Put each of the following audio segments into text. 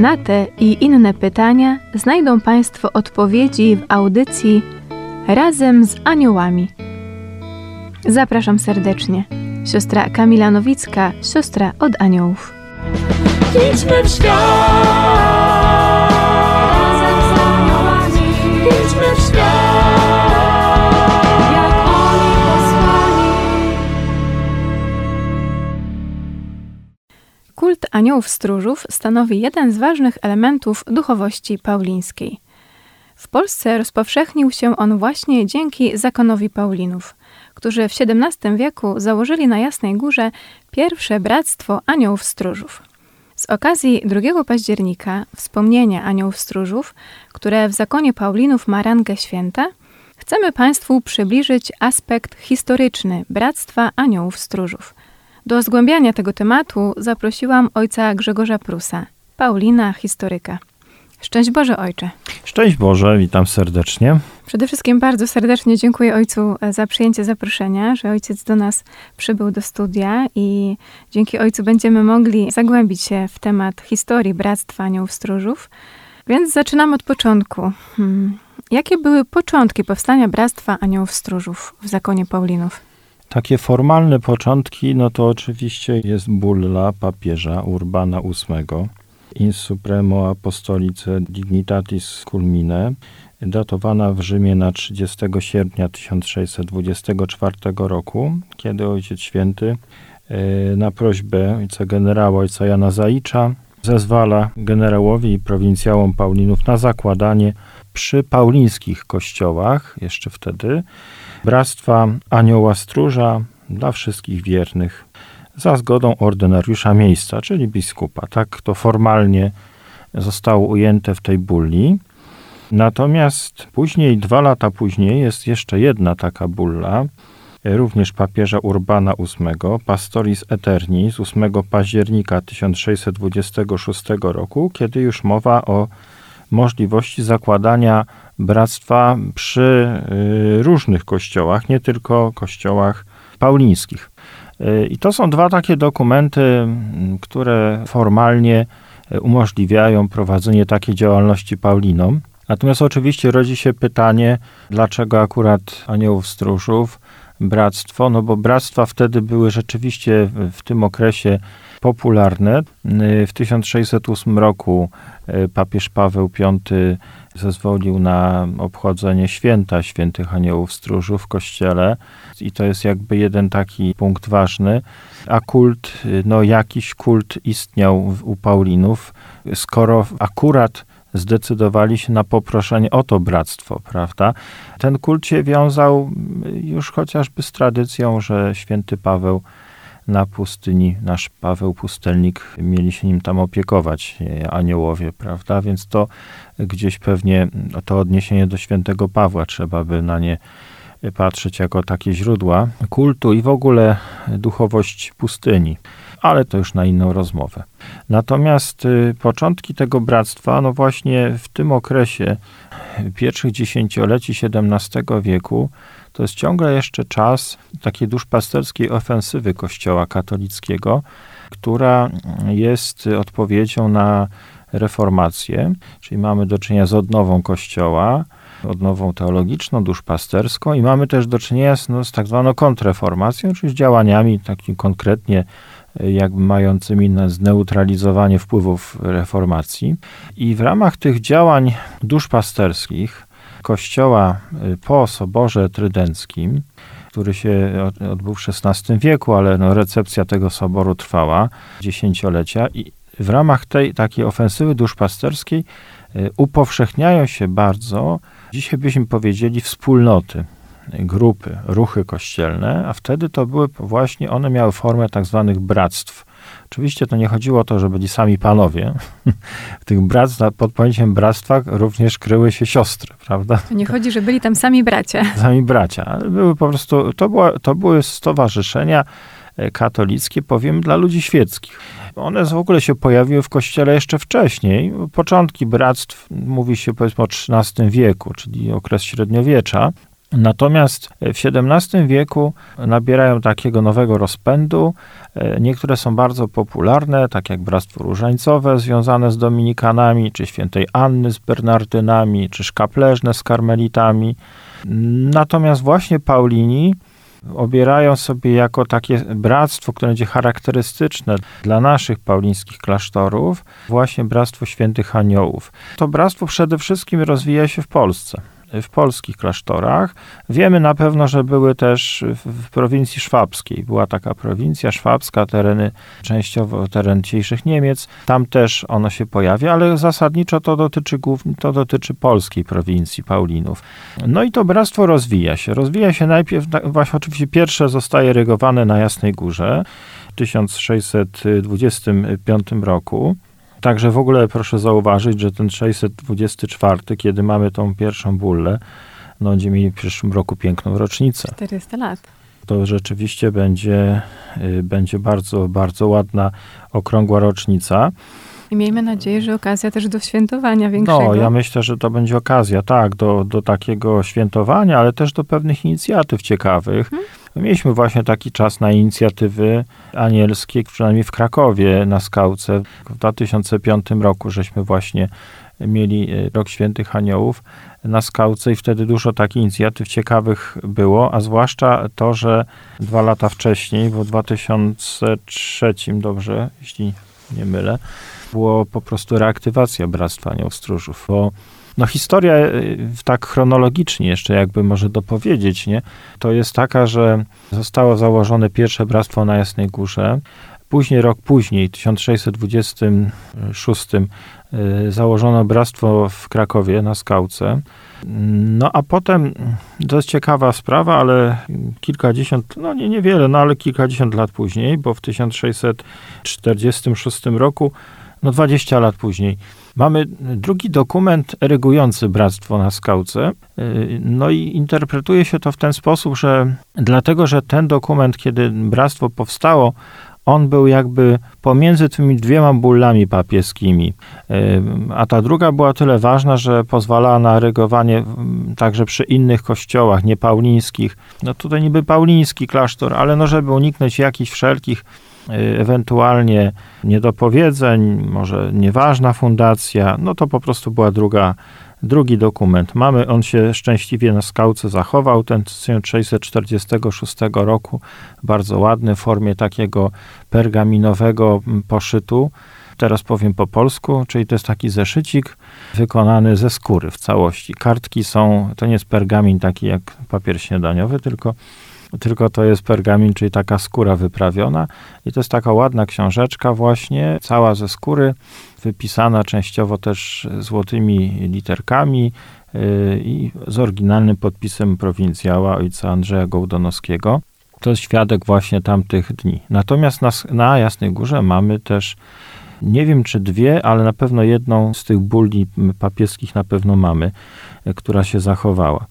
Na te i inne pytania znajdą Państwo odpowiedzi w audycji Razem z Aniołami. Zapraszam serdecznie. Siostra Kamila Nowicka, siostra od aniołów. Idźmy w świat. Kult aniołów stróżów stanowi jeden z ważnych elementów duchowości paulińskiej. W Polsce rozpowszechnił się on właśnie dzięki zakonowi Paulinów, którzy w XVII wieku założyli na Jasnej Górze pierwsze bractwo aniołów stróżów. Z okazji 2 października, wspomnienia aniołów stróżów, które w zakonie Paulinów ma rangę święta, chcemy Państwu przybliżyć aspekt historyczny Bractwa Aniołów Stróżów. Do zgłębiania tego tematu zaprosiłam ojca Grzegorza Prusa, Paulina, historyka. Szczęść Boże, ojcze. Szczęść Boże, witam serdecznie. Przede wszystkim bardzo serdecznie dziękuję ojcu e, za przyjęcie zaproszenia, że ojciec do nas przybył do studia i dzięki ojcu będziemy mogli zagłębić się w temat historii Bractwa Aniołów Stróżów. Więc zaczynamy od początku. Hmm. Jakie były początki powstania Bractwa Aniołów Stróżów w zakonie Paulinów? Takie formalne początki, no to oczywiście jest bulla papieża Urbana VIII, In Supremo Apostolice Dignitatis Culmine, datowana w Rzymie na 30 sierpnia 1624 roku, kiedy Ojciec Święty e, na prośbę ojca generała, ojca Jana Zaicza, zezwala generałowi i prowincjałom Paulinów na zakładanie przy paulińskich kościołach, jeszcze wtedy, Bractwa Anioła Stróża dla wszystkich wiernych za zgodą ordynariusza miejsca, czyli biskupa. Tak to formalnie zostało ujęte w tej bulli. Natomiast później, dwa lata później, jest jeszcze jedna taka bulla, również papieża Urbana VIII, Pastoris Eterni z 8 października 1626 roku, kiedy już mowa o możliwości zakładania bractwa przy y, różnych kościołach, nie tylko kościołach paulińskich. Y, I to są dwa takie dokumenty, m, które formalnie y, umożliwiają prowadzenie takiej działalności Paulinom. Natomiast oczywiście rodzi się pytanie, dlaczego akurat aniołów stróżów, bractwo, no bo bractwa wtedy były rzeczywiście w, tym okresie popularne. W 1608 roku papież Paweł V zezwolił na obchodzenie święta świętych aniołów stróżów w kościele i to jest jakby jeden taki punkt ważny. A kult, no jakiś kult istniał u Paulinów, skoro akurat zdecydowali się na poproszenie o to bractwo, prawda? Ten kult się wiązał y, już chociażby z tradycją, że święty Paweł na pustyni, nasz Paweł Pustelnik, mieli się nim tam opiekować, e, aniołowie, prawda? Więc to gdzieś pewnie no, to odniesienie do świętego Pawła trzeba by na nie patrzeć jako takie źródła kultu i w ogóle duchowość pustyni. Ale to już na inną rozmowę. Natomiast y, początki tego bractwa, no właśnie w tym okresie pierwszych dziesięcioleci XVII wieku, to jest ciągle jeszcze czas takiej duszpasterskiej ofensywy Kościoła katolickiego, która jest odpowiedzią na reformację, czyli mamy do czynienia z odnową Kościoła, odnową teologiczną, duszpasterską i mamy też do czynienia z, no, z tak zwaną kontreformacją, czyli z działaniami takim konkretnie jakby mającymi na zneutralizowanie wpływów reformacji. I w ramach tych działań duszpasterskich Kościoła y, po Soborze Trydenckim, który się od- odbył w XVI wieku, ale no, recepcja tego soboru trwała dziesięciolecia i w ramach tej takiej ofensywy duszpasterskiej y, upowszechniają się bardzo, dzisiaj byśmy powiedzieli, wspólnoty, y, grupy, ruchy kościelne, a wtedy to były właśnie, one miały formę tak zwanych bractw. Oczywiście to nie chodziło o to, że byli sami panowie. W tych bractw, pod pojęciem bractwa również kryły się siostry, prawda? To nie chodzi, że byli tam sami bracia. Sami bracia. ale Były po prostu, to, była, to były stowarzyszenia e, katolickie, powiem, dla ludzi świeckich. One w ogóle się pojawiły w kościele jeszcze wcześniej. Początki bractw mówi się powiedzmy o XIII wieku, czyli okres średniowiecza. Natomiast w XVII wieku nabierają takiego nowego rozpędu. E, Niektóre są bardzo popularne, tak jak Bractwo Różańcowe związane z Dominikanami, czy Świętej Anny z Bernardynami, czy Szkapleżne z Karmelitami. Natomiast właśnie Paulini obierają sobie jako takie bractwo, które będzie charakterystyczne dla naszych paulińskich klasztorów, właśnie Bractwo Świętych Aniołów. To bractwo przede wszystkim rozwija się w Polsce w polskich klasztorach. Wiemy na pewno, że były też w, prowincji szwabskiej. Była taka prowincja szwabska, tereny, częściowo teren dzisiejszych Niemiec. Tam też ono się pojawia, ale zasadniczo to dotyczy głównie, to dotyczy polskiej prowincji Paulinów. No i to bractwo rozwija się. Rozwija się najpierw, właśnie oczywiście pierwsze zostaje rygowane na Jasnej Górze w 1625 roku. Także w ogóle proszę zauważyć, że ten 624, kiedy mamy tą pierwszą bullę, no będziemy mieli w przyszłym roku piękną rocznicę. 400 lat. To rzeczywiście będzie, y, będzie bardzo, bardzo ładna, okrągła rocznica. I miejmy nadzieję, że okazja też do świętowania większego. No, ja myślę, że to będzie okazja, tak, do, do takiego świętowania, ale też do pewnych inicjatyw ciekawych. Mieliśmy właśnie taki czas na inicjatywy anielskie, przynajmniej w Krakowie na Skałce. W 2005 roku żeśmy właśnie mieli e, Rok Świętych Aniołów na Skałce i wtedy dużo takich inicjatyw ciekawych było, a zwłaszcza to, że dwa lata wcześniej, bo w 2003, dobrze, jeśli nie mylę, było po prostu reaktywacja Bractwa Anioł Stróżów, bo no historia y, tak chronologicznie jeszcze jakby może dopowiedzieć, nie? To jest taka, że zostało założone pierwsze bractwo na Jasnej Górze. Później, rok później, w 1626, y, założono bractwo w Krakowie na Skałce. No a potem, to jest ciekawa sprawa, ale kilkadziesiąt, no nie niewiele, no ale kilkadziesiąt lat później, bo w 1646 roku, no 20 lat później, Mamy drugi dokument erygujący Bractwo na Skałce. Y, No i interpretuje się to w ten sposób, że dlatego, że ten dokument, kiedy Bractwo powstało, on był jakby pomiędzy tymi dwiema bullami papieskimi. Y, A ta druga była tyle ważna, że pozwalała na erygowanie mm, także przy innych kościołach, niepaulińskich. No tutaj niby pauliński klasztor, ale no żeby uniknąć jakichś wszelkich ewentualnie niedopowiedzeń, może nieważna fundacja, no to po prostu była druga, drugi dokument. Mamy, on się szczęśliwie na skałce zachował, ten z 1646 roku, bardzo ładny, w formie takiego pergaminowego poszytu. Teraz powiem po polsku, czyli to jest taki zeszycik wykonany ze skóry w całości. Kartki są, to nie jest pergamin taki jak papier śniadaniowy, tylko tylko to jest pergamin, czyli taka skóra wyprawiona. I to jest taka ładna książeczka właśnie, cała ze skóry, wypisana częściowo też złotymi literkami yy, i z oryginalnym podpisem prowincjała ojca Andrzeja Gołdonowskiego. To jest świadek właśnie tamtych dni. Natomiast na, na Jasnej Górze mamy też nie wiem czy dwie, ale na pewno jedną z tych bulli papieskich na pewno mamy, y, która się zachowała.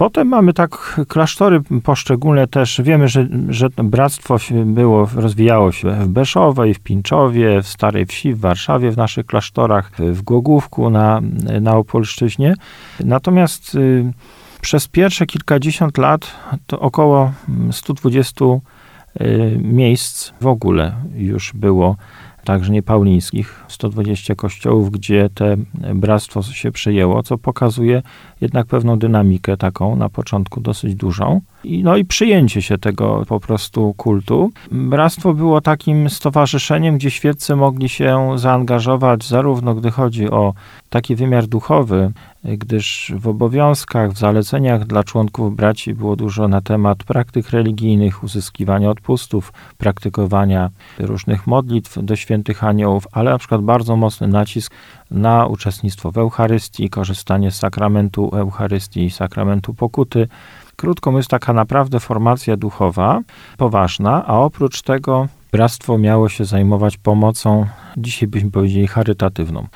Potem mamy tak klasztory poszczególne też. Wiemy, że, że bractwo było, rozwijało się w Beszowej, w Pinczowie, w Starej Wsi, w Warszawie, w naszych klasztorach, w Głogówku na, na Opolszczyźnie. Natomiast y, przez pierwsze kilkadziesiąt lat to około 120 y, miejsc w ogóle już było także niepaulińskich, 120 kościołów, gdzie te bractwo się przyjęło, co pokazuje jednak pewną dynamikę taką, na początku dosyć dużą. I, no i przyjęcie się tego po prostu kultu. Bractwo było takim stowarzyszeniem, gdzie świeccy mogli się zaangażować zarówno gdy chodzi o taki wymiar duchowy, gdyż w obowiązkach, w zaleceniach dla członków braci było dużo na temat praktyk religijnych, uzyskiwania odpustów, praktykowania różnych modlitw do świętych aniołów, ale na przykład bardzo mocny nacisk na uczestnictwo w Eucharystii, korzystanie z sakramentu Eucharystii, sakramentu pokuty. Krótko mówiąc, taka naprawdę formacja duchowa, poważna, a oprócz tego Bractwo miało się zajmować pomocą, dzisiaj byśmy powiedzieli, charytatywną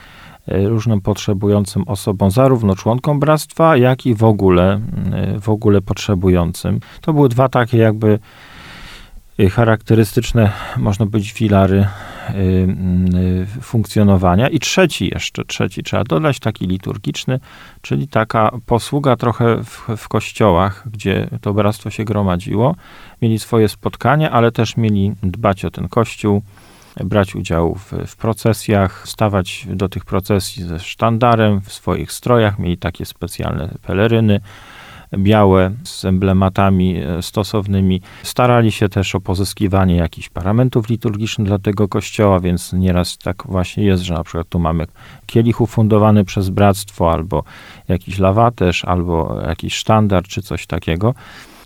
e, różnym potrzebującym osobom, zarówno członkom bractwa, jak i w ogóle, e, w ogóle potrzebującym. To były dwa takie jakby charakterystyczne, można powiedzieć, filary funkcjonowania. I trzeci jeszcze, trzeci trzeba dodać, taki liturgiczny, czyli taka posługa trochę w, w kościołach, gdzie to bractwo się gromadziło. Mieli swoje spotkania, ale też mieli dbać o ten kościół, brać udział w, w, procesjach, stawać do tych procesji ze sztandarem w swoich strojach, mieli takie specjalne peleryny białe z emblematami e, stosownymi. Starali się też o pozyskiwanie jakichś paramentów liturgicznych dla tego kościoła, więc nieraz tak właśnie jest, że na przykład tu mamy kielich ufundowany przez bractwo, albo jakiś lawaterz, albo jakiś sztandar, czy coś takiego.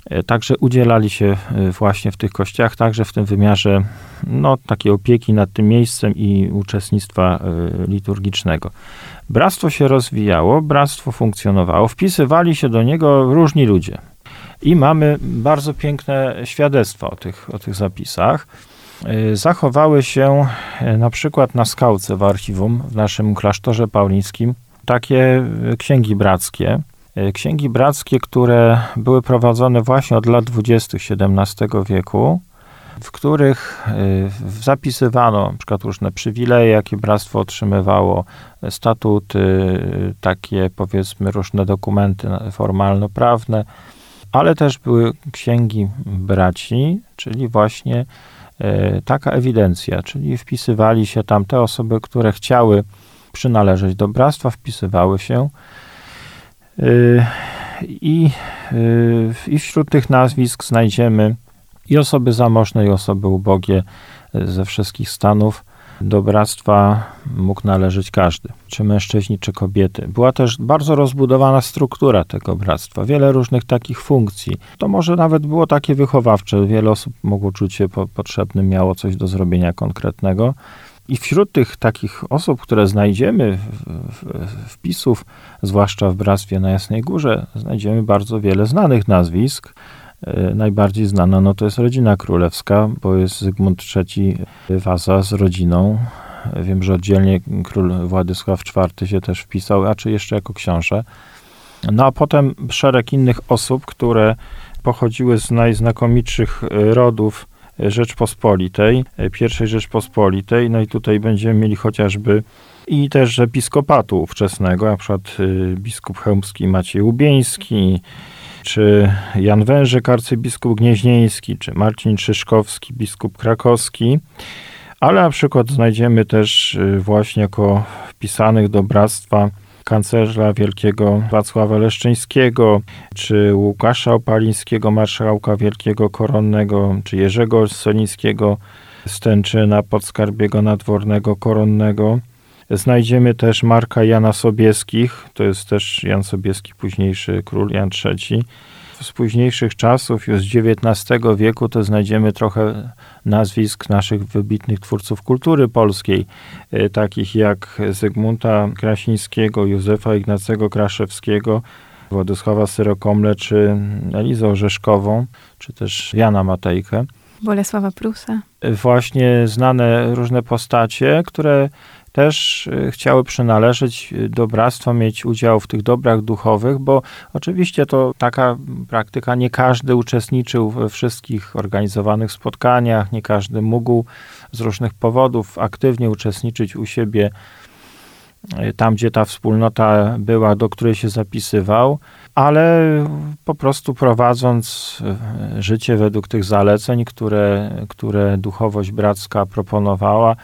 E, także udzielali się e, właśnie w tych kościach, także w tym wymiarze no, takiej opieki nad tym miejscem i uczestnictwa liturgicznego. Bractwo się rozwijało, bractwo funkcjonowało, wpisywali się do niego różni ludzie. I mamy bardzo piękne świadectwa o tych, o tych zapisach. Zachowały się na przykład na skałce w archiwum w naszym klasztorze paulińskim takie księgi brackie. Księgi brackie, które były prowadzone właśnie od lat 20. XVII wieku w których y, zapisywano na przykład różne przywileje, jakie bractwo otrzymywało, statuty, takie powiedzmy różne dokumenty formalno-prawne, ale też były księgi braci, czyli właśnie taka ewidencja, czyli wpisywali się tam te osoby, które chciały przynależeć do bractwa, wpisywały się. Y, I, I wśród tych nazwisk znajdziemy i osoby zamożne, i osoby ubogie ze wszystkich stanów. Do bractwa mógł należeć każdy, czy mężczyźni, czy kobiety. Była też bardzo rozbudowana struktura tego bractwa, wiele różnych takich funkcji. To może nawet było takie wychowawcze, wiele osób mogło czuć się po potrzebnym, miało coś do zrobienia konkretnego. I wśród tych takich osób, które znajdziemy, wpisów, zwłaszcza w Bractwie na Jasnej Górze, znajdziemy bardzo wiele znanych nazwisk. E, najbardziej znana no to jest rodzina królewska, bo jest Zygmunt III Waza z rodziną. Wiem, że oddzielnie król Władysław IV się też wpisał, a czy jeszcze jako książę. No a potem szereg innych osób, które pochodziły z najznakomitszych rodów Rzeczpospolitej, pierwszej Rzeczpospolitej. No i tutaj będziemy mieli chociażby i też episkopatu ówczesnego, na przykład y, biskup chełmski Maciej Łubieński, czy Jan Wężyk, arcybiskup gnieźnieński, czy Marcin Szyszkowski, biskup krakowski, ale na przykład znajdziemy też y, właśnie jako wpisanych do bractwa kanclerza wielkiego Wacława Leszczyńskiego, czy Łukasza Opalińskiego, marszałka wielkiego koronnego, czy Jerzego Solińskiego, Stęczyna, podskarbiego nadwornego koronnego. Znajdziemy też Marka Jana Sobieskich, to jest też Jan Sobieski, późniejszy król Jan III. Z późniejszych czasów, już z XIX wieku, to znajdziemy trochę nazwisk naszych wybitnych twórców kultury polskiej, e, takich jak Zygmunta Krasińskiego, Józefa Ignacego Kraszewskiego, Władysława Syrokomle, czy Elizę Orzeszkową, czy też Jana Matejkę. Bolesława Prusa. E, właśnie znane różne postacie, które też y, chciały przynależeć do bractwa, mieć udział w tych dobrach duchowych, bo oczywiście to taka praktyka, nie każdy uczestniczył we wszystkich organizowanych spotkaniach, nie każdy mógł z różnych powodów aktywnie uczestniczyć u siebie y, tam, gdzie ta wspólnota była, do której się zapisywał, ale po prostu prowadząc y, życie według tych zaleceń, które, które duchowość bracka proponowała,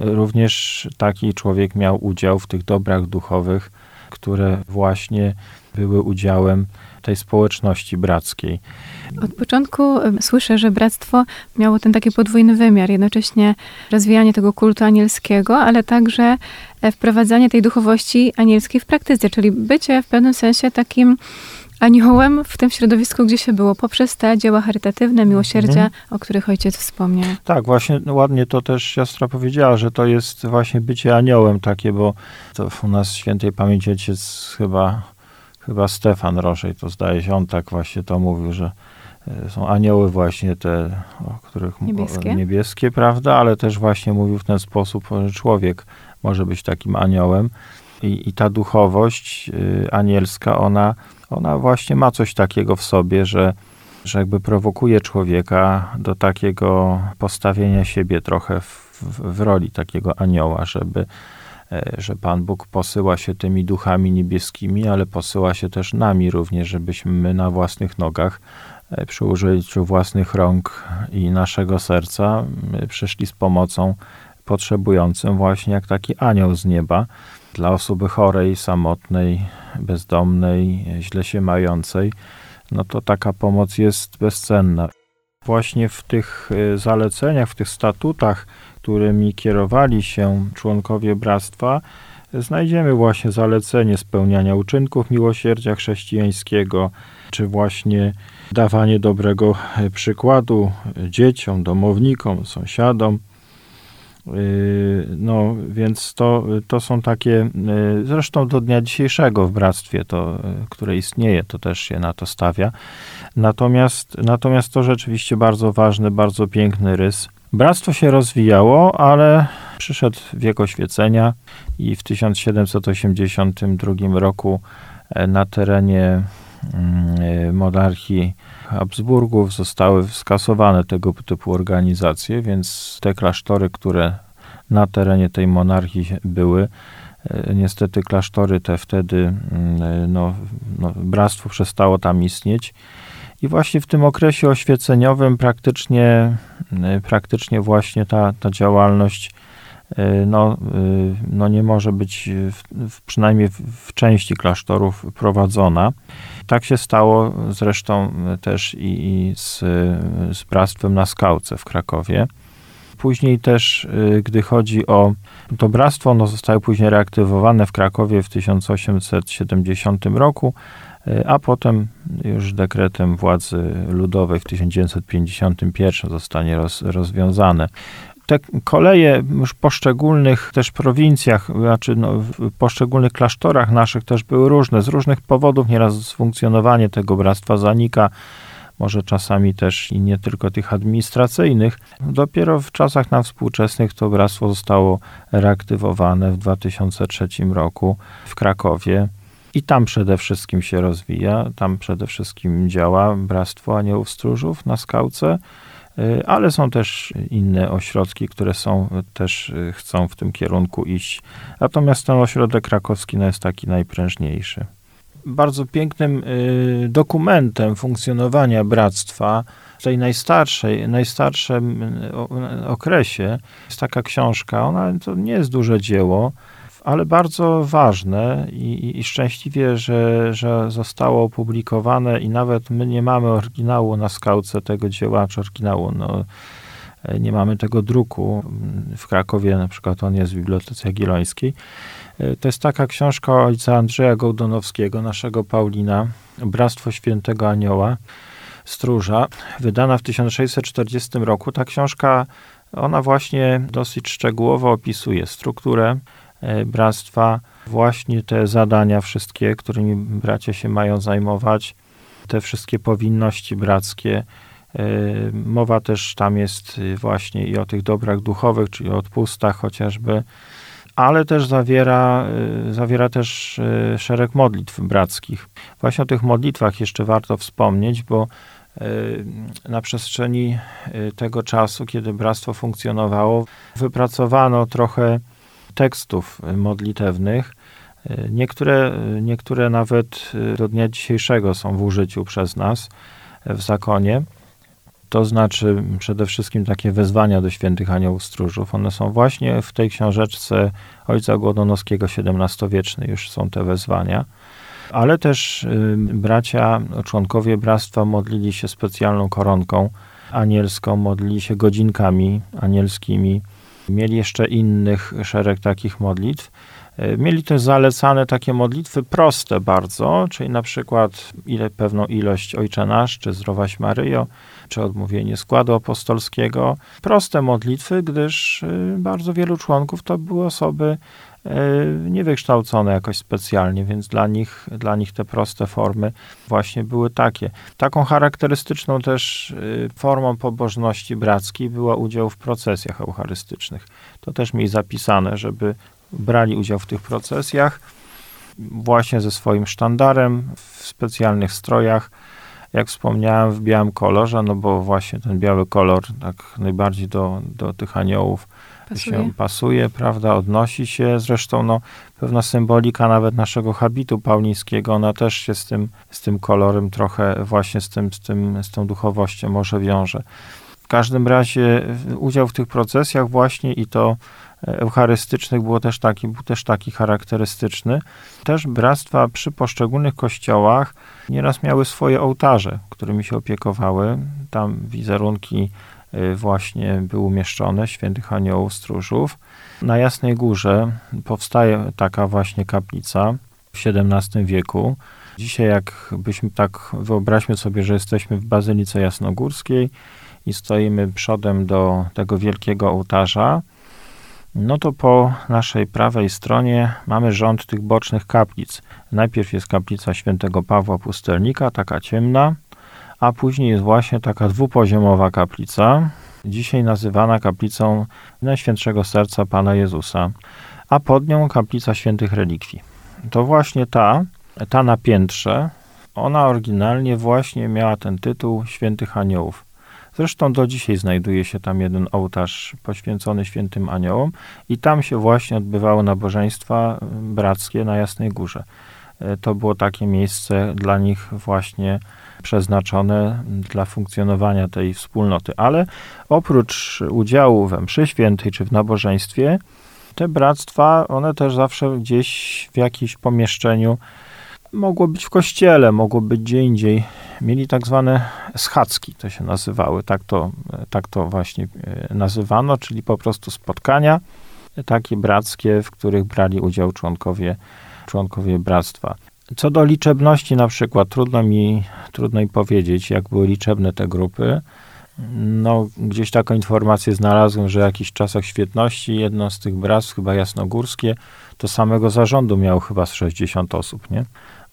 Również taki człowiek miał udział w tych dobrach duchowych, które właśnie były udziałem tej społeczności brackiej. Od początku słyszę, że bractwo miało ten taki podwójny wymiar, jednocześnie rozwijanie tego kultu anielskiego, ale także e, wprowadzanie tej duchowości anielskiej w praktyce, czyli bycie w pewnym sensie takim aniołem w tym środowisku, gdzie się było, poprzez te dzieła charytatywne, miłosierdzia, mhm. o których ojciec wspomniał. Tak, właśnie ładnie to też siostra powiedziała, że to jest właśnie bycie aniołem takie, bo to u nas świętej pamięci ojciec chyba, chyba Stefan Roszej, to zdaje się, on tak właśnie to mówił, że E, Są anioły właśnie te, o których Niebieskie? niebieskie, prawda? Ale też właśnie mówił w ten sposób, że człowiek może być takim aniołem. I, i ta duchowość y, anielska, ona, ona właśnie ma coś takiego w sobie, że, że jakby prowokuje człowieka do takiego postawienia siebie trochę w, w, w roli takiego anioła, żeby, e, że Pan Bóg posyła się tymi duchami niebieskimi, ale posyła się też nami również, żebyśmy my na własnych nogach e, przy użyciu własnych rąk i naszego serca przyszli z pomocą potrzebującym właśnie jak taki anioł z nieba dla osoby chorej, samotnej, bezdomnej, źle się mającej, no to taka pomoc jest bezcenna. Właśnie w tych y, zaleceniach, w tych statutach, którymi kierowali się członkowie bractwa, znajdziemy właśnie zalecenie spełniania uczynków miłosierdzia chrześcijańskiego, czy właśnie dawanie dobrego y, przykładu dzieciom, domownikom, sąsiadom. Yy, No, więc to, to są takie, yy, zresztą do dnia dzisiejszego w bractwie, to, yy, które istnieje, to też się na to stawia. Natomiast, natomiast to rzeczywiście bardzo ważny, bardzo piękny rys. Bractwo się rozwijało, ale przyszedł wiek oświecenia i w 1782 roku e, na terenie mm, monarchii Habsburgów zostały skasowane tego typu organizacje, więc te klasztory, które na terenie tej monarchii były, e, niestety klasztory te wtedy, mm, no, no, bractwo przestało tam istnieć. I właśnie w tym okresie oświeceniowym praktycznie, y, praktycznie właśnie ta, ta działalność no, y, no nie może być w, przynajmniej w, części klasztorów prowadzona. Tak się stało zresztą też i, i z, z bractwem na Skałce w Krakowie. Później też, gdy chodzi o to bractwo, ono zostało później reaktywowane w Krakowie w 1870 roku, a potem już dekretem władzy ludowej w 1951 zostanie roz, rozwiązane. Te koleje już w poszczególnych też prowincjach, znaczy no, w poszczególnych klasztorach naszych też były różne. Z różnych powodów nieraz funkcjonowanie tego bractwa zanika może czasami też i nie tylko tych administracyjnych. Dopiero w czasach nam współczesnych to bractwo zostało reaktywowane w 2003 roku w Krakowie. I tam przede wszystkim się rozwija, tam przede wszystkim działa Bractwo Aniołów Stróżów na Skałce, ale są też inne ośrodki, które są też y, chcą w tym kierunku iść. Natomiast ten ośrodek krakowski no, jest taki najprężniejszy bardzo pięknym y, dokumentem funkcjonowania bractwa w tej najstarszej, najstarszym y, okresie jest taka książka. Ona to nie jest duże dzieło, ale bardzo ważne i, i szczęśliwie, że, że zostało opublikowane i nawet my nie mamy oryginału na skałce tego dzieła, czy oryginału, no, nie mamy tego druku. W Krakowie na przykład on jest w Bibliotece Jagiellońskiej. To jest taka książka ojca Andrzeja Gołdonowskiego, naszego Paulina, Bractwo Świętego Anioła, Stróża, wydana w 1640 roku. Ta książka, ona właśnie dosyć szczegółowo opisuje strukturę bractwa, właśnie te zadania wszystkie, którymi bracia się mają zajmować, te wszystkie powinności brackie. Mowa też tam jest właśnie i o tych dobrach duchowych, czyli o odpustach chociażby, ale też zawiera, zawiera też szereg modlitw brackich. Właśnie o tych modlitwach jeszcze warto wspomnieć, bo na przestrzeni tego czasu, kiedy bractwo funkcjonowało, wypracowano trochę tekstów modlitewnych. Niektóre, niektóre nawet do dnia dzisiejszego są w użyciu przez nas w zakonie. To znaczy przede wszystkim takie wezwania do świętych aniołów stróżów. One są właśnie w tej książeczce ojca Głodonowskiego, XVII-wiecznej już są te wezwania. Ale też bracia, członkowie bractwa modlili się specjalną koronką anielską, modlili się godzinkami anielskimi. Mieli jeszcze innych szereg takich modlitw. Mieli też zalecane takie modlitwy proste bardzo, czyli na przykład ile, pewną ilość Ojcze Nasz, czy Zdrowaś Maryjo, czy odmówienie składu apostolskiego. Proste modlitwy, gdyż bardzo wielu członków to były osoby e, niewykształcone jakoś specjalnie, więc dla nich, dla nich te proste formy właśnie były takie. Taką charakterystyczną też e, formą pobożności brackiej była udział w procesjach eucharystycznych. To też mieli zapisane, żeby brali udział w tych procesjach właśnie ze swoim sztandarem w specjalnych strojach jak wspomniałem, w białym kolorze, no bo właśnie ten biały kolor tak najbardziej do, do tych aniołów Pasuje. się pasuje, prawda, odnosi się. Zresztą no, pewna symbolika nawet naszego habitu paulińskiego, ona też się z tym, z tym kolorem trochę właśnie z, tym, z, tym, z tą duchowością może wiąże. W każdym razie udział w tych procesjach właśnie i to eucharystycznych było też taki, był też taki charakterystyczny. Też bractwa przy poszczególnych kościołach nieraz miały swoje ołtarze, którymi się opiekowały. Tam wizerunki właśnie były umieszczone, świętych aniołów, stróżów. Na Jasnej Górze powstaje taka właśnie kaplica w XVII wieku. Dzisiaj jakbyśmy tak, wyobraźmy sobie, że jesteśmy w Bazylice Jasnogórskiej i stoimy przodem do tego wielkiego ołtarza, no to po naszej prawej stronie mamy rząd tych bocznych kaplic. Najpierw jest kaplica świętego Pawła Pustelnika, taka ciemna, a później jest właśnie taka dwupoziomowa kaplica, dzisiaj nazywana kaplicą Najświętszego Serca Pana Jezusa, a pod nią kaplica świętych relikwii. To właśnie ta, ta na piętrze, ona oryginalnie właśnie miała ten tytuł Świętych Aniołów. Zresztą do dzisiaj znajduje się tam jeden ołtarz poświęcony świętym aniołom i tam się właśnie odbywały nabożeństwa brackie na Jasnej Górze. E, to było takie miejsce dla nich właśnie przeznaczone dla funkcjonowania tej wspólnoty. Ale oprócz udziału we mszy świętej czy w nabożeństwie, te bractwa, one też zawsze gdzieś w jakimś pomieszczeniu mogło być w kościele, mogło być gdzie indziej. Mieli tak zwane schadzki, to się nazywały, tak to, tak to właśnie e, nazywano, czyli po prostu spotkania takie brackie, w których brali udział członkowie, członkowie bractwa. Co do liczebności na przykład, trudno mi, trudno mi powiedzieć, jak były liczebne te grupy. No, gdzieś taką informację znalazłem, że w jakichś czasach świetności jedno z tych bractw, chyba jasnogórskie, to samego zarządu miało chyba z 60 osób, nie?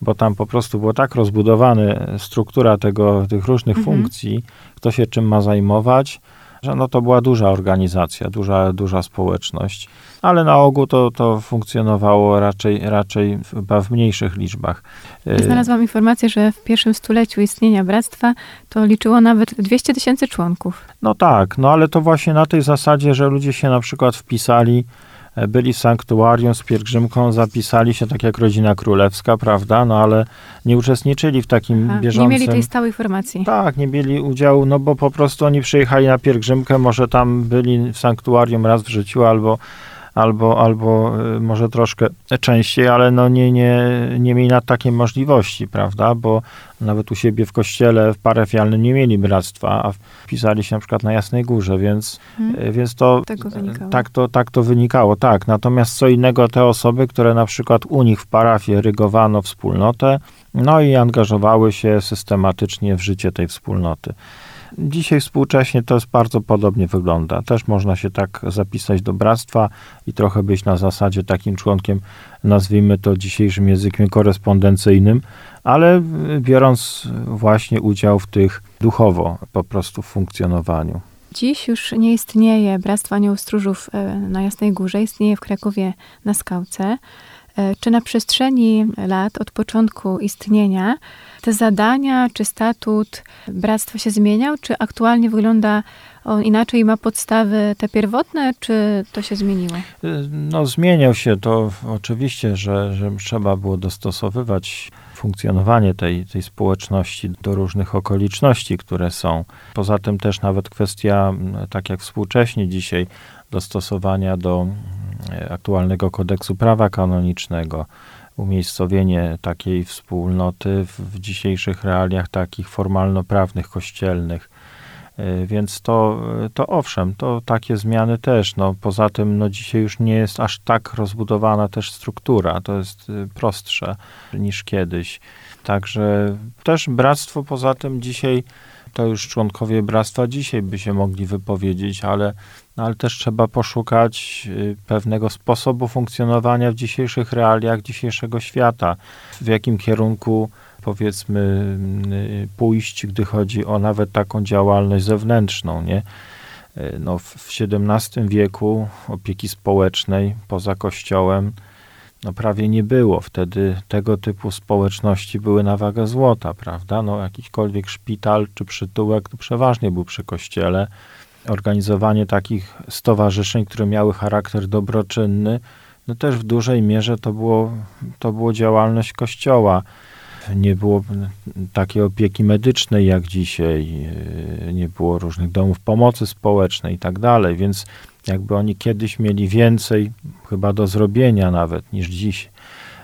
bo tam po prostu było tak rozbudowana struktura tego, tych różnych mhm. funkcji, kto się czym ma zajmować, że no to była duża organizacja, duża, duża społeczność, ale na ogół to, to funkcjonowało raczej, raczej chyba w mniejszych liczbach. Znalazłam informację, że w pierwszym stuleciu istnienia bractwa to liczyło nawet 200 tysięcy członków. No tak, no ale to właśnie na tej zasadzie, że ludzie się na przykład wpisali byli w sanktuarium z pielgrzymką, zapisali się tak jak rodzina królewska, prawda, no ale nie uczestniczyli w takim Aha, bieżącym... Nie mieli tej stałej formacji. Tak, nie mieli udziału, no bo po prostu oni przyjechali na pielgrzymkę, może tam byli w sanktuarium raz w życiu, albo albo, albo y, może troszkę częściej, ale no nie, nie, nie mieli nad takiej możliwości, prawda, bo nawet u siebie w kościele w parafialnym nie mieli bractwa, a wpisali się na przykład na Jasnej Górze, więc, hmm. więc to tak, to tak to wynikało, tak. Natomiast co innego te osoby, które na przykład u nich w parafii rygowano wspólnotę, no i angażowały się systematycznie w życie tej wspólnoty. Dzisiaj współcześnie to jest bardzo podobnie wygląda. Też można się tak zapisać do bractwa i trochę być na zasadzie takim członkiem, nazwijmy to dzisiejszym językiem korespondencyjnym, ale biorąc właśnie udział w tych duchowo po prostu funkcjonowaniu. Dziś już nie istnieje Bractwo Aniołów Stróżów e, na Jasnej Górze, istnieje w Krakowie na Skałce. E, czy na przestrzeni lat, od początku istnienia, te zadania czy statut bractwa się zmieniał? Czy aktualnie wygląda on inaczej i ma podstawy te pierwotne, czy to się zmieniło? No, zmieniał się to oczywiście, że, że trzeba było dostosowywać funkcjonowanie tej, tej społeczności do różnych okoliczności, które są. Poza tym też nawet kwestia, tak jak współcześnie dzisiaj, dostosowania do aktualnego kodeksu prawa kanonicznego, umiejscowienie takiej wspólnoty w, dzisiejszych realiach takich formalno-prawnych, kościelnych. E, więc to, to owszem, to takie zmiany też. No, poza tym no, dzisiaj już nie jest aż tak rozbudowana też struktura, to jest y, prostsze niż kiedyś. Także też bractwo poza tym dzisiaj to już członkowie bractwa dzisiaj by się mogli wypowiedzieć, ale, no, ale też trzeba poszukać y, pewnego sposobu funkcjonowania w dzisiejszych realiach dzisiejszego świata. W jakim kierunku powiedzmy y, pójść, gdy chodzi o nawet taką działalność zewnętrzną, nie? Y, No, w w XVII wieku opieki społecznej poza kościołem no prawie nie było. Wtedy tego typu społeczności były na wagę złota, prawda? No jakikolwiek szpital czy przytułek to przeważnie był przy kościele. Organizowanie takich stowarzyszeń, które miały charakter dobroczynny, no też w dużej mierze to było, to było działalność kościoła. Nie było takiej opieki medycznej jak dzisiaj, nie było różnych domów pomocy społecznej i tak dalej, więc jakby oni kiedyś mieli więcej chyba do zrobienia nawet niż dziś.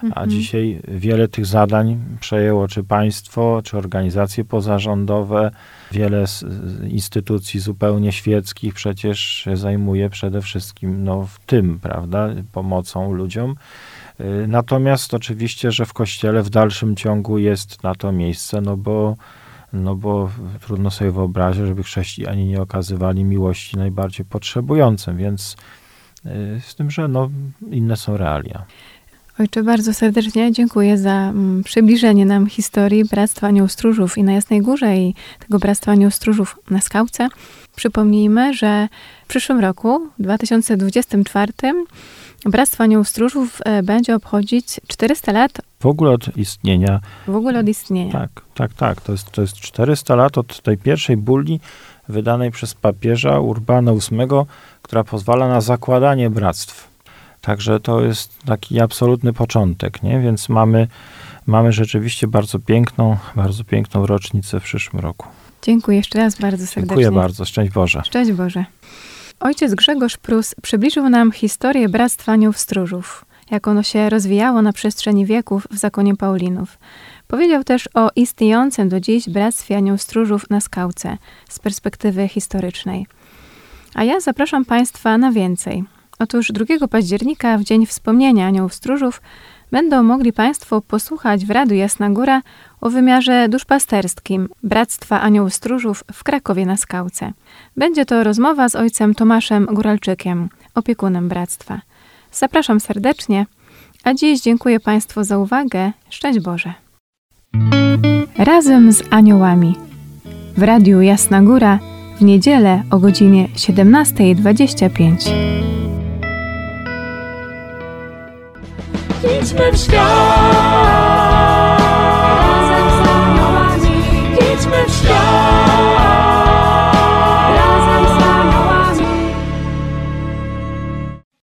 A Mhm. dzisiaj wiele tych zadań przejęło czy państwo, czy organizacje pozarządowe, wiele instytucji zupełnie świeckich przecież się zajmuje przede wszystkim no, w tym, prawda, pomocą ludziom. Y, Natomiast oczywiście, że w kościele w dalszym ciągu jest na to miejsce, no bo, no bo trudno sobie wyobrazić, żeby chrześcijanie nie okazywali miłości najbardziej potrzebującym, więc y, z tym, że no, inne są realia. Ojcze, bardzo serdecznie dziękuję za mm, przybliżenie nam historii Bractwa Anioł Stróżów i na Jasnej Górze i tego Bractwa Anioł Stróżów na Skałce. Przypomnijmy, że w przyszłym roku, w 2024, Bractwo Anioł Stróżów e, będzie obchodzić 400 lat W ogóle od istnienia, w ogóle od istnienia. tak, tak, tak, to jest, to jest 400 lat od tej pierwszej bulli wydanej przez papieża Urbana VIII, która pozwala na zakładanie bractw. Także to jest taki absolutny początek, nie? Więc mamy, mamy rzeczywiście bardzo piękną, bardzo piękną rocznicę w przyszłym roku. Dziękuję jeszcze raz bardzo serdecznie. Dziękuję bardzo, szczęść Boże. Szczęść Boże. Ojciec Grzegorz Prus przybliżył nam historię Bractwa Anioł Stróżów, jak ono się rozwijało na przestrzeni wieków w zakonie Paulinów. Powiedział też o istniejącym do dziś Bractwie Anioł Stróżów na Skałce z perspektywy historycznej. A ja zapraszam Państwa na więcej. Otóż 2 października, w Dzień Wspomnienia Aniołów Stróżów, będą mogli Państwo posłuchać w Radiu Jasna Góra o wymiarze duszpasterskim Bractwa Anioł Stróżów w Krakowie na Skałce. Będzie to rozmowa z ojcem Tomaszem Góralczykiem, opiekunem bractwa. Zapraszam serdecznie, a dziś dziękuję Państwu za uwagę. Szczęść Boże. Razem z aniołami. W Radiu Jasna Góra w niedzielę o godzinie 17.25. Idźmy w świat,